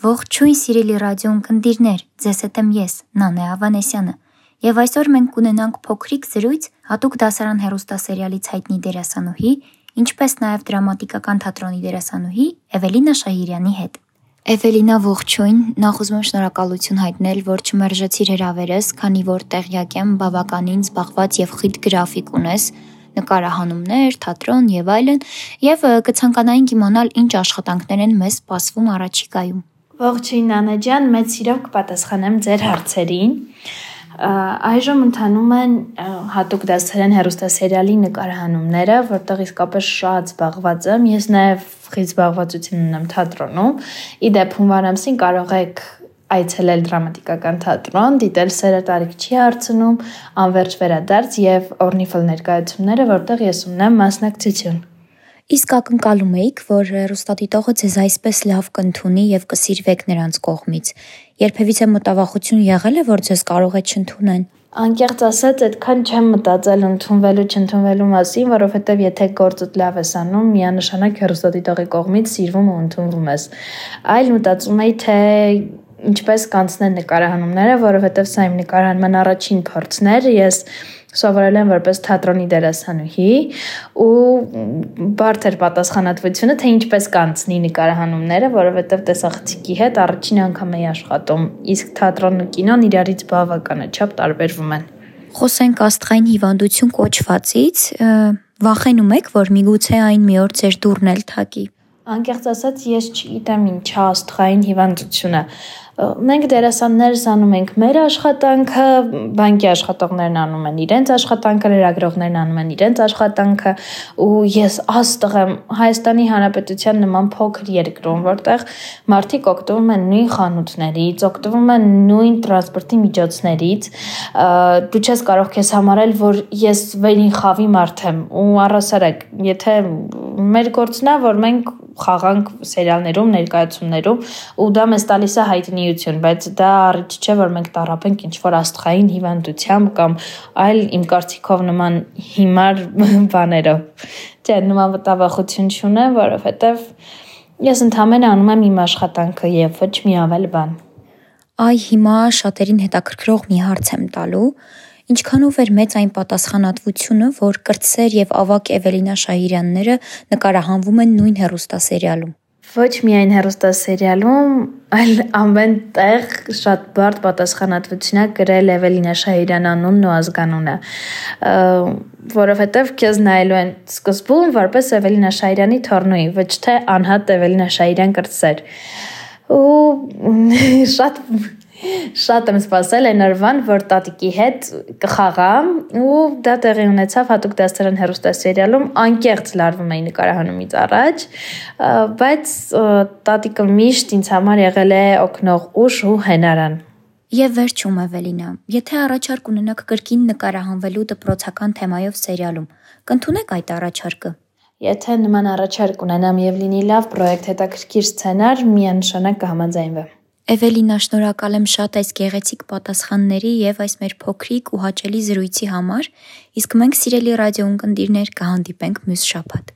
Ողջույն սիրելի ռադիոն կնդիրներ, ձեզ հետ եմ ես, Նանե Ավանեսյանը։ Եվ այսօր մենք կունենանք փոքրիկ զրույց հատուկ դասարան հերոստասերիալից հայտնի դերասանուհի, ինչպես նաև դրամատիկական թատրոնի դերասանուհի Էվելինա Շահիրյանի հետ։ Էվելինա ողջույն, նախ ուզում եմ շնորհակալություն հայտնել, որ չմերժեցիր հրավերս, քանի որ տեղյակ եմ բավականին զբաղված եւ խիտ գրաֆիկ ունես, նկարահանումներ, թատրոն եւ այլն, եւ կցանկանայինք իմանալ ինչ աշխատանքներ են մեզ սպասվում առաջիկայում։ Ողջույն Աննա ջան, մեծ սիրով կպատասխանեմ ձեր հարցերին։ Այժմ ընթանում են հատուկ դասերեն հերոստասերիալի նկարահանումները, որտեղ իսկապես շատ զբաղված եմ։ Ես նաև խիտ զբաղվածություն ունեմ թատրոնում։ Իդեպ հունվար ամսին կարող եք այցելել դրամատիկական թատրոն, դիտել Սերը տարիք չի հարցնում, անverջ վերադարձ եւ օրնիֆլ ներկայացումները, որտեղ ես ունեմ մասնակցություն։ Իսկ ակնկալում էիք, որ հեռուստադիտողը ձեզ այսպես լավ կընդունի եւ կսիրվեք նրանց կողմից։ Երբևիցե մտավախություն եղել է, որ ձեզ կարող է չընդունեն։ Անկեղծ ասած, այդքան չեմ մտածել ընդունվելու չընդունվելու մասին, որովհետև եթե գործդ լավ ես անում, միանշանակ հեռուստադիտողի կողմից սիրվում ու ընդունվում ես։ Այլ մտածում էի, թե ինչպես կանցնեն նկարահանումները, որովհետև սա իմ նկարահանման առաջին փորձն էր։ Ես սովորել եմ որպես թատրոնի դերասանուհի ու բարդ էր պատասխանատվությունը, թե ինչպես կանցնի նկարահանումները, որովհետև տեսախցիկի հետ առաջին անգամ էի աշխատում, իսկ թատրոնն ու կինոն իրարից բավականաչափ տարբերվում են։ Խոսենք աստղային հիվանդություն կոչվածից, վախենում եք, որ միգուցե այն մի օր ձեր դուրն էլ թակի։ Անկեղծ ասած, ես չգիտեմ ինչ է աստղային հիվանդությունը մենք դերասաններս անում ենք մեր աշխատանքը, բանկի աշխատողներն անում են իրենց աշխատանքը, լրագրողներն անում են իրենց աշխատանքը ու ես աստղ եմ Հայաստանի Հանրապետության նման փոքր երկրում, որտեղ մարդիկ օգտվում են նույն խանութներից, օգտվում են նույն տրանսպորտի միջոցներից, դու չես կարող քեզ համարել, որ ես վերին խավի մարդ եմ ու առասարակ, եթե մեր գործն է, որ մենք խաղանք սերիալներում, ներկայացումներում ու դա մեզ տալիս է հայտնիություն, բայց դա առիթ չէ, որ մենք տարապենք ինչ որ աստղային հիվանդությամբ կամ այլ իմ կարծիքով նման հիմար բաներով։ Չէ, նման վտավախություն չունեմ, որովհետև ես ընդհանրապես անում եմ իմ աշխատանքը եւ ոչ մի ավել բան։ Այ հիմա շատերին հետաքրքրող մի հարց եմ տալու Ինչքանով էր մեծ այն պատասխանատվությունը, որ կրտսեր եւ ավակ Էվելինա Շահիրյանները նկարահանվում են նույն հեռուստասերիալում։ Ոչ միայն հեռուստասերիալում, այլ ամեն տեղ շատ բարդ պատասխանատվություն է գրել Էվելինա Շահիրյան անունն ու ազգանունը, որովհետև քեզ նայելու են սկզբում որպես Էվելինա Շահիրյանի թորնուի, ոչ թե անհատ Էվելինա Շահիրյան կրտսեր։ Ու շատ Շատ եմ սպասել այն օրվան, որ տատիկի հետ կխաղամ ու դա տեղի ունեցավ հատուկ դասարան հերոստասերիալում անկեղծ լարվում էի նկարահանումից առաջ, բայց տատիկը միշտ ինձ համար եղել է օգնող ուժ ու հենարան։ Եվ վերջում Էվելինա, եթե առաջարկ ունենաք կրկին նկարահանվելու դպրոցական թեմայով սերիալում, կընդունեք այդ առաջարկը։ Եթե նման առաջարկ ունենամ եւ լինի լավ պրոյեկտ հետաքրքիր սցենար, միանշանակ կհամաձայնվեմ։ Էվելինա, շնորհակալ եմ շատ այս գեղեցիկ պատասխանների եւ այս մեր փոքրիկ ու հաճելի զրույցի համար։ Իսկ մենք սիրելի ռադիոընկերներ կհանդիպենք մյուս շաբաթ։